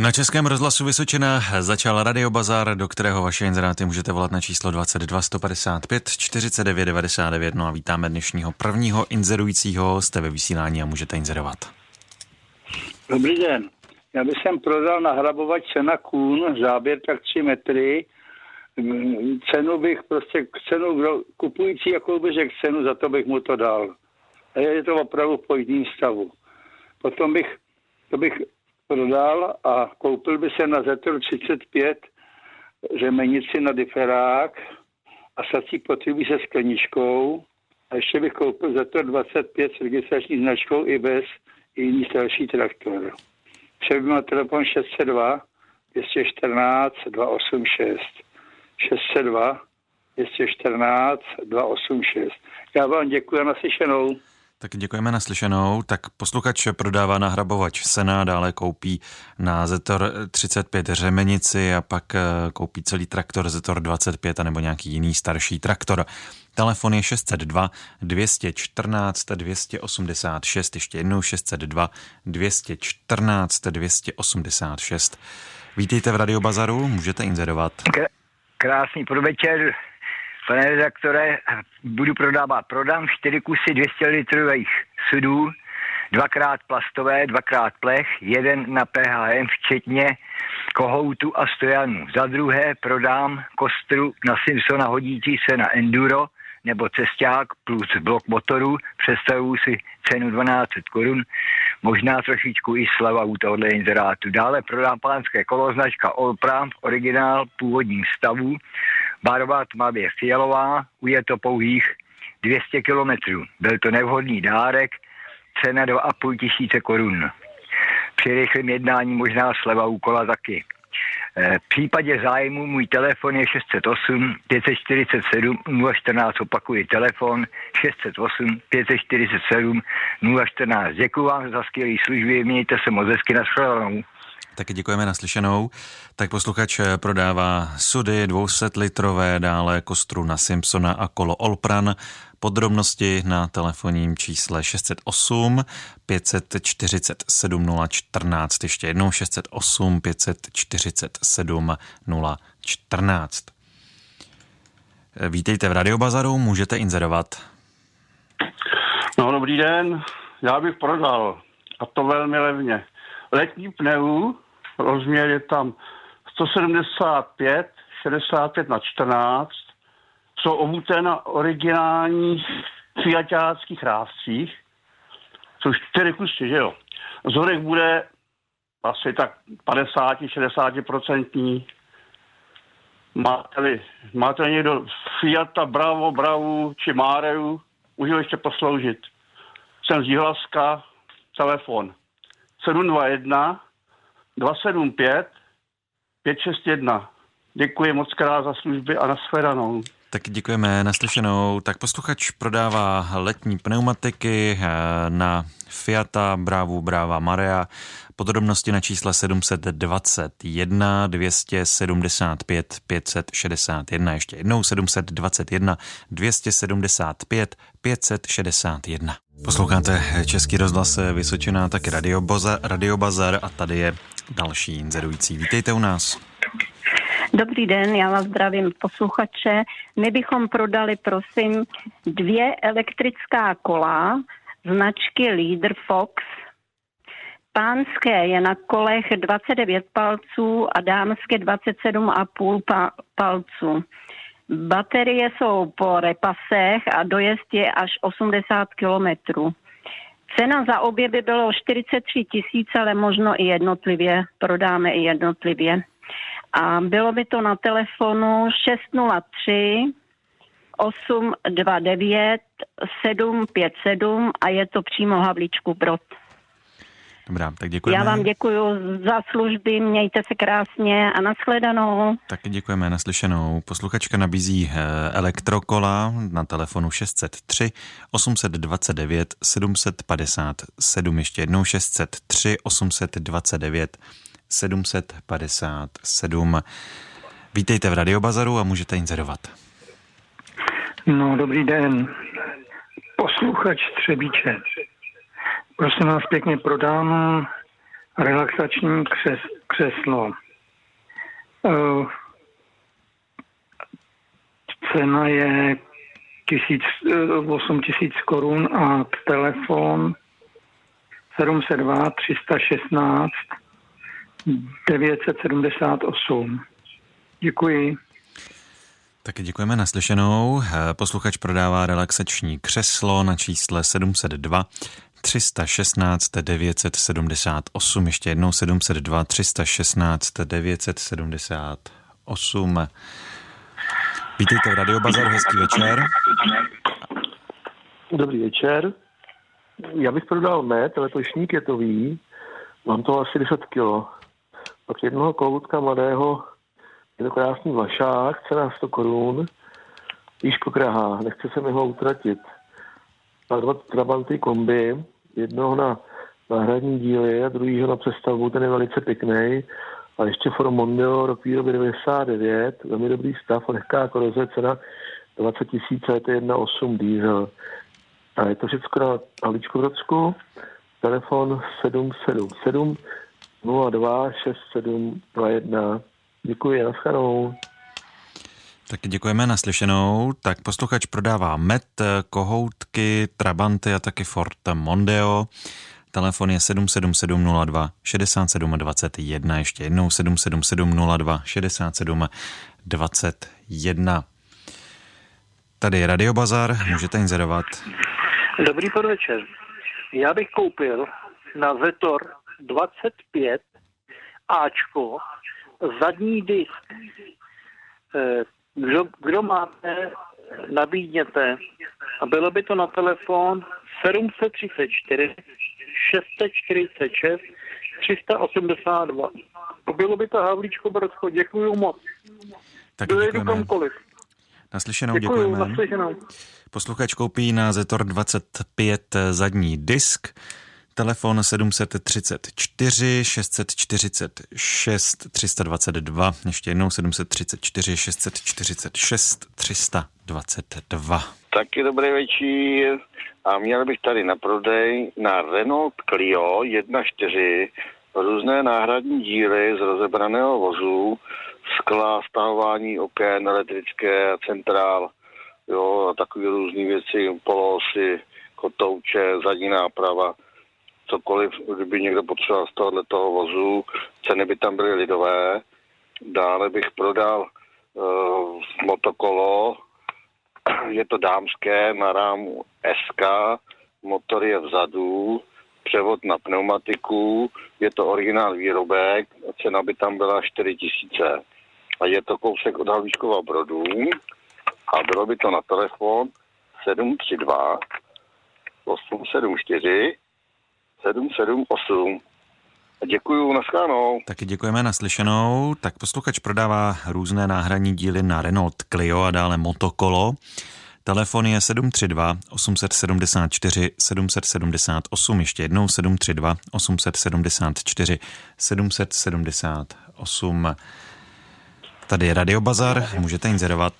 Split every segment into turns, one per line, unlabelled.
Na Českém rozhlasu Vysočina začal radiobazar, do kterého vaše inzeráty můžete volat na číslo 22 155 49 99. No a vítáme dnešního prvního inzerujícího. Jste ve vysílání a můžete inzerovat.
Dobrý den. Já bych sem prodal nahrabovač cena kůn, záběr tak 3 metry. Cenu bych prostě, cenu kupující, jakou bych řekl cenu, za to bych mu to dal. A je to opravdu v pojistným stavu. Potom bych, to bych prodal a koupil by se na Zetr 35 řemenici na diferák a sací potřebují se skleničkou a ještě bych koupil Zetr 25 s registrační značkou i bez i jiný starší traktor. Přeji na telefon 602 214 286 602 214 286. Já vám děkuji a naslyšenou.
Tak děkujeme naslyšenou. Tak posluchač prodává na hrabovač Sena, dále koupí na Zetor 35 řemenici a pak eh, koupí celý traktor Zetor 25 nebo nějaký jiný starší traktor. Telefon je 602 214 286, ještě jednou 602 214 286. Vítejte v Radiobazaru, můžete inzerovat.
Krásný podvečer, Pane redaktore, budu prodávat, prodám čtyři kusy 200 litrových sudů, dvakrát plastové, dvakrát plech, jeden na PHM, včetně kohoutu a stojanu. Za druhé prodám kostru na Simpsona hodící se na Enduro nebo cesták plus blok motoru. Představuji si cenu 12 korun, možná trošičku i slava u tohohle inzerátu. Dále prodám pánské kolo, značka Allpram, originál původním stavu Barva tmavě fialová, je to pouhých 200 kilometrů. Byl to nevhodný dárek, cena 2,5 tisíce korun. Při rychlém jednání možná sleva úkola taky. E, v případě zájmu můj telefon je 608 547 014, opakuji telefon 608 547 014. Děkuji vám za skvělé služby, mějte se moc hezky na shledanou.
Taky děkujeme naslyšenou. Tak posluchač prodává sudy 200 litrové, dále kostru na Simpsona a kolo Olpran. Podrobnosti na telefonním čísle 608 547 014. Ještě jednou 608 547 014. Vítejte v Radiobazaru, můžete inzerovat.
No, dobrý den. Já bych prodal, a to velmi levně, letní pneu rozměr je tam 175, 65 na 14, jsou obuté na originálních fiatáckých rázcích, jsou čtyři kusy, že jo. Zhorek bude asi tak 50-60%. Máte-li, máte někdo Fiata, Bravo, Bravo či Máreu, můžu ještě posloužit. Jsem z Jihlaska, telefon 721 275 561. Děkuji moc krát za služby a nashledanou.
Tak děkujeme naslyšenou. Tak posluchač prodává letní pneumatiky eh, na Fiata Bravo Brava Marea. Podrobnosti na čísle 721 275 561. Ještě jednou 721 275 561. Posloucháte Český rozhlas Vysočina, taky Radio, Boza, Radio Bazar a tady je další inzerující. Vítejte u nás.
Dobrý den, já vás zdravím posluchače. My bychom prodali, prosím, dvě elektrická kola značky Leader Fox. Pánské je na kolech 29 palců a dámské 27,5 pa- palců. Baterie jsou po repasech a dojezd je až 80 kilometrů. Cena za obě by bylo 43 tisíc, ale možno i jednotlivě, prodáme i jednotlivě. A bylo by to na telefonu 603 829 757 a je to přímo Havlíčku Brod.
Dobrá, tak děkujeme.
Já vám děkuji za služby, mějte se krásně a nashledanou.
Taky děkujeme naslyšenou. Posluchačka nabízí eh, elektrokola na telefonu 603 829 757. Ještě jednou 603 829 757. Vítejte v Radiobazaru a můžete inzerovat.
No, dobrý den. Posluchač Třebíče. Prosím vás pěkně, prodám relaxační křes, křeslo. Uh, cena je tisíc, 8 tisíc korun a telefon 702 316 978. Děkuji.
Taky děkujeme naslyšenou. Posluchač prodává relaxační křeslo na čísle 702 316 978. Ještě jednou 702 316 978. Vítejte v Radio Bazar, hezký večer.
Dobrý večer. Já bych prodal med, letošní ketový. Mám to asi 10 kilo. Od jednoho kloutka mladého je to krásný vlašák, cena 100 korun. Výško krahá, nechce se mi ho utratit. Má dva Trabanty kombi, jednoho na náhradní díly a druhýho na přestavbu, ten je velice pěkný. A ještě Ford Mondeo, rok výroby 99, velmi dobrý stav, lehká koroze, cena 20 tisíc, je to 1.8 diesel. A je to všechno na Havlíčkovrodsku, telefon 777 02 6721. Děkuji, naschledanou.
Taky děkujeme naslyšenou. Tak posluchač prodává met, kohoutky, trabanty a taky Ford Mondeo. Telefon je 77702 67 21. Ještě jednou 77702 67 21. Tady je Radio Bazar, můžete inzerovat.
Dobrý podvečer. Já bych koupil na Zetor 25 Ačko zadní disk. Eh, kdo, kdo máte, nabídněte. A bylo by to na telefon 734 646 382. Bylo by to Havlíčko Brzko. Děkuji moc.
Tak děkujeme. kamkoliv. Naslyšenou Děkuju, děkujeme.
Naslyšenou.
Posluchač koupí na Zetor 25 zadní disk telefon 734 646 322, ještě jednou 734 646 322.
Taky dobrý večer. A měl bych tady na prodej na Renault Clio 1.4 různé náhradní díly z rozebraného vozu, skla, stahování oken, elektrické, centrál, jo, a takové různé věci, polosy, kotouče, zadní náprava cokoliv, kdyby někdo potřeboval z tohohle toho vozu, ceny by tam byly lidové. Dále bych prodal uh, motokolo, je to dámské na rámu SK, motor je vzadu, převod na pneumatiku, je to originál výrobek, cena by tam byla 4000. A je to kousek od Halvíčkova Brodu a bylo by to na telefon 732 874 778. Děkuju, naschledanou.
Taky děkujeme naslyšenou. Tak posluchač prodává různé náhradní díly na Renault Clio a dále Motokolo. Telefon je 732 874 778, ještě jednou 732 874 778. Tady je Radio Bazar, můžete inzerovat.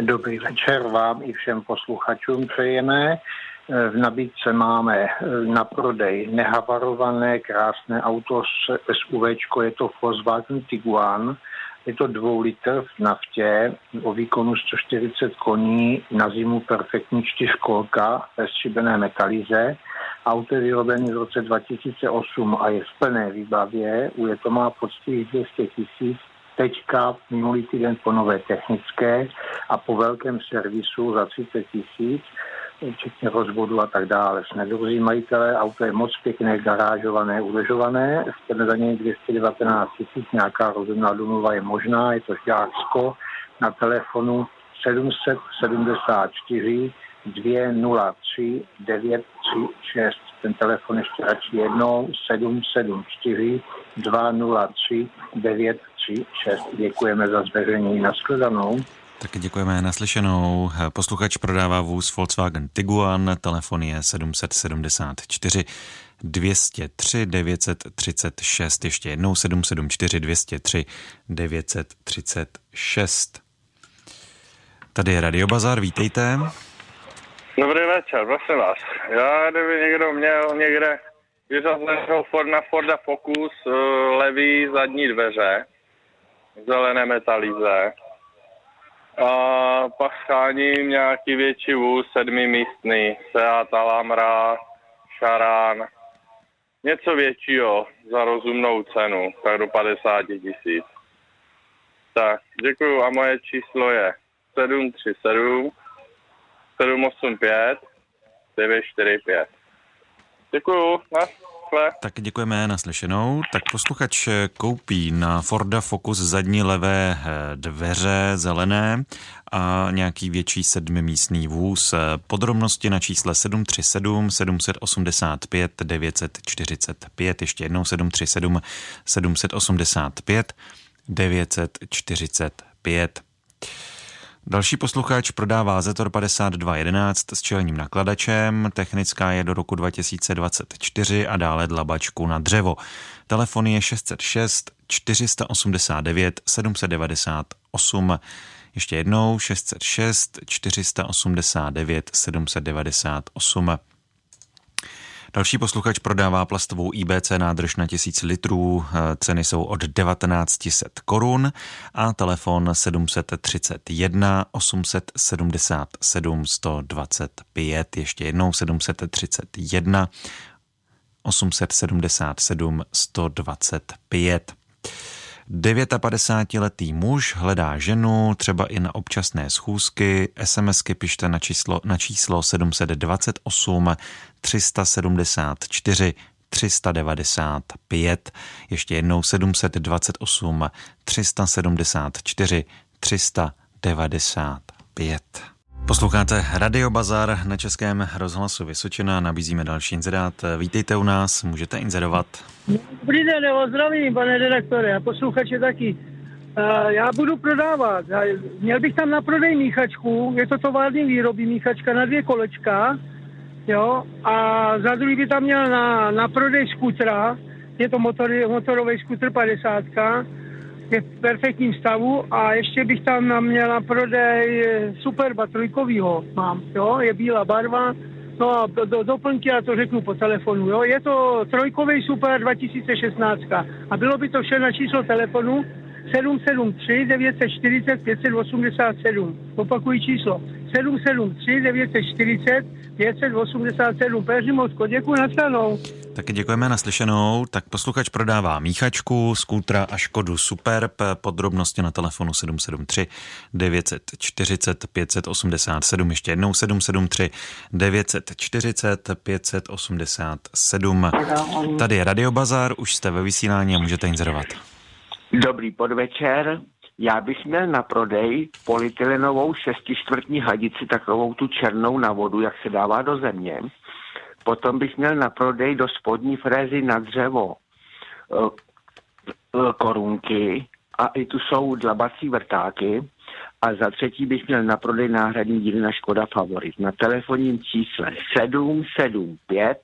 Dobrý večer vám i všem posluchačům přejeme. Eh, v nabídce máme eh, na prodej nehavarované krásné auto s SUV, je to Volkswagen Tiguan, je to dvou litr v naftě o výkonu 140 koní, na zimu perfektní čtyřkolka ve stříbené metalize. Auto je vyrobené v roce 2008 a je v plné výbavě, je to má poctivých 200 tisíc, teďka minulý týden po nové technické a po velkém servisu za 30 tisíc včetně rozvodu a tak dále. Jsme druzí majitelé, auto je moc pěkné, garážované, udržované, chceme za něj 219 tisíc, nějaká rozumná domluva je možná, je to Žďársko na telefonu 774 203 936. Ten telefon ještě radši jednou 774 203 936. Děkujeme za zveřejnění. Naschledanou.
Taky děkujeme naslyšenou. Posluchač prodává vůz Volkswagen Tiguan, telefon je 774 203 936, ještě jednou 774 203 936. Tady je Radio Bazar, vítejte.
Dobrý večer, prosím vás. Já, kdyby někdo měl někde vyřazeného Forda, Forda Focus uh, levý zadní dveře, zelené metalíze. A pak scháním nějaký větší vůz, sedmimístný, Seat Alhambra, Šarán, něco většího za rozumnou cenu, tak do 50 tisíc. Tak, děkuju a moje číslo je 737 785 945. Děkuju, na
Tak děkujeme naslyšenou. Tak posluchač koupí na Forda Focus zadní levé eh, dveře zelené a nějaký větší sedmimístný vůz. Podrobnosti na čísle 737 785 945. Ještě jednou 737 785 945. Další posluchač prodává Zetor 5211 s čelním nakladačem, technická je do roku 2024 a dále dlabačku na dřevo. Telefon je 606 489 798. Ještě jednou 606 489 798. Další posluchač prodává plastovou IBC nádrž na 1000 litrů, ceny jsou od 1900 korun a telefon 731 877 125, ještě jednou 731 877 125. 59-letý muž hledá ženu, třeba i na občasné schůzky. SMSky pište na číslo, na číslo 728 374 395. Ještě jednou 728 374 395. Posloucháte Radio Bazar na Českém rozhlasu Vysočina, nabízíme další inzerát. Vítejte u nás, můžete inzerovat.
Dobrý den, zdravím, pane redaktore, a posluchače taky. Já budu prodávat. Měl bych tam na prodej míchačku, je to tovární výroby míchačka na dvě kolečka, jo, a za druhý by tam měl na, na prodej skutra, je to motor, motorový skutr 50, je v perfektním stavu a ještě bych tam měl na prodej Superba trojkovýho mám, jo, je bílá barva, no a do, doplňky já to řeknu po telefonu, jo, je to trojkový Super 2016 a bylo by to vše na číslo telefonu 773 940 587. Opakuji číslo 773 940 587. Peři Mosko, děkuji na stranou.
Taky děkujeme naslyšenou. Tak posluchač prodává míchačku, skútra a Škodu Superb. Podrobnosti na telefonu 773 940 587. Ještě jednou 773 940 587. Tady je Radio Bazar, už jste ve vysílání a můžete inzerovat.
Dobrý podvečer. Já bych měl na prodej polytylenovou šestičtvrtní hadici, takovou tu černou na vodu, jak se dává do země. Potom bych měl na prodej do spodní frézy na dřevo eh, eh, korunky a i tu jsou dlabací vrtáky. A za třetí bych měl na prodej náhradní díly na Škoda Favorit na telefonním čísle 775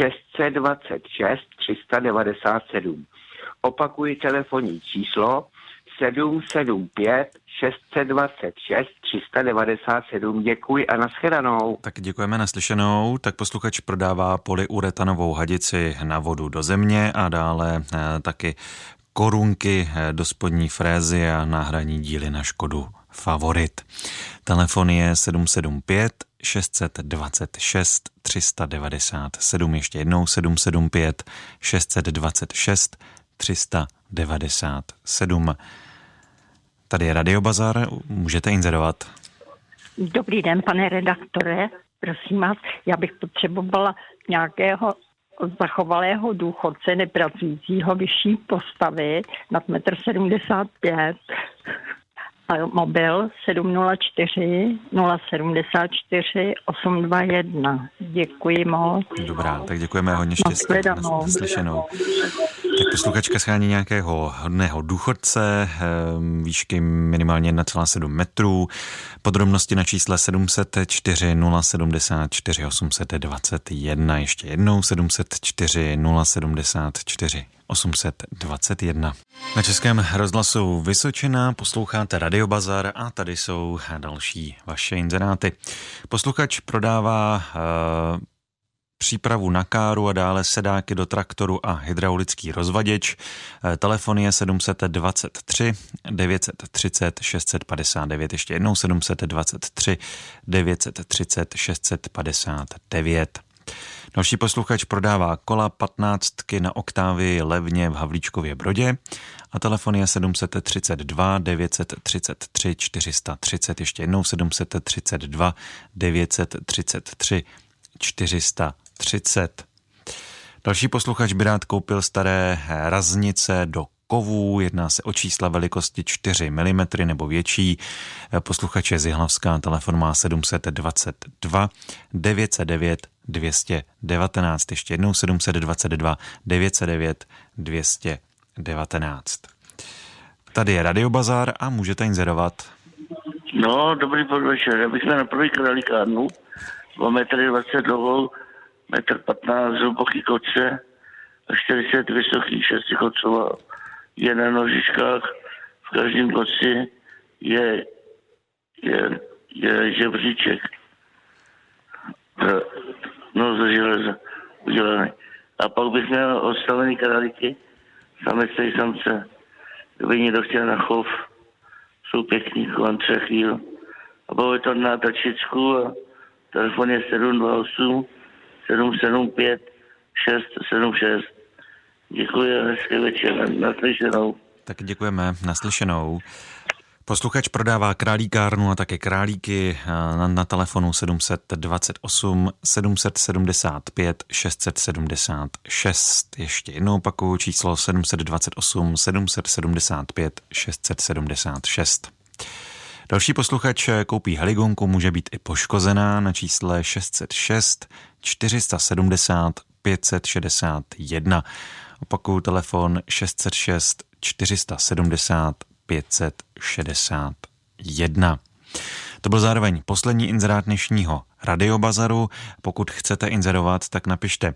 626 397. Opakuji telefonní číslo 775 626 397. Děkuji a nashledanou.
Tak děkujeme naslyšenou. Tak posluchač prodává polyuretanovou hadici na vodu do země a dále eh, taky korunky eh, do spodní frézy a náhradní díly na Škodu Favorit. Telefon je 775 626 397, ještě jednou 775 626 397. Tady je Radio Bazar, můžete inzerovat.
Dobrý den, pane redaktore. Prosím vás, já bych potřebovala nějakého zachovalého důchodce nepracujícího vyšší postavy nad 1,75 m mobil 704 074 821. Děkuji moc.
Dobrá, tak děkujeme hodně štěstí. Naslyšenou. Tak posluchačka schání nějakého hodného důchodce, ehm, výšky minimálně 1,7 metrů, podrobnosti na čísle 704 074 821, ještě jednou 704 074 821. Na Českém rozhlasu Vysočina posloucháte Radiobazar a tady jsou další vaše inzeráty. Posluchač prodává uh, přípravu na káru a dále sedáky do traktoru a hydraulický rozvaděč. Eh, telefon je 723 930 659, ještě jednou 723 930 659. Další posluchač prodává kola 15 na oktávy levně v Havlíčkově Brodě a telefon je 732 933 430, ještě jednou 732 933 430. Další posluchač by rád koupil staré raznice do kovů, jedná se o čísla velikosti 4 mm nebo větší. Posluchač je z Jihlavská, telefon má 722 909 219, ještě jednou 722 909 219. Tady je Radiobazar a můžete inzerovat.
No, dobrý podvečer. Já bych měl na první kralikárnu, 2 metry 20 dlouhou, metr 15 hluboký koce a 40 vysoký, 6 kocová. Je na nožičkách, v každém koci je, je, je žebříček. No, ze železa udělaný. A pak bych měl odstavený králíky, samce i samce. Kdyby někdo chtěl na chov, jsou pěkný, kolem třech chvíl. A bylo to na tačičku a telefon je 728 775 676. Děkuji a hezký večer. Naslyšenou.
Tak děkujeme. Naslyšenou. Posluchač prodává králíkárnu a také králíky na, na telefonu 728 775 676. Ještě jednou opakuju číslo 728 775 676. Další posluchač koupí heligonku, může být i poškozená na čísle 606 470 561. Opakuju telefon 606 470 561. To byl zároveň poslední inzerát dnešního radiobazaru. Pokud chcete inzerovat, tak napište eh,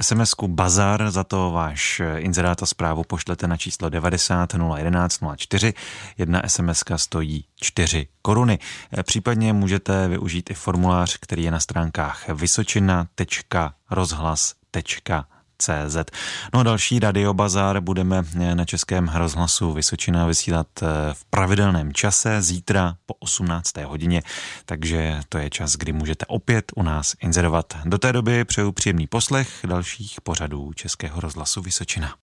SMS-ku Bazar, za to váš inzerát a zprávu pošlete na číslo 90 011 04. Jedna SMS stojí 4 koruny. Eh, případně můžete využít i formulář, který je na stránkách vysočina.rozhlas.cz CZ. No a další radiobazár budeme na Českém rozhlasu Vysočina vysílat eh, v pravidelném čase zítra po 18. hodině, takže to je čas, kdy můžete opět u nás inzerovat. Do té doby přeju příjemný poslech dalších pořadů Českého rozhlasu Vysočina.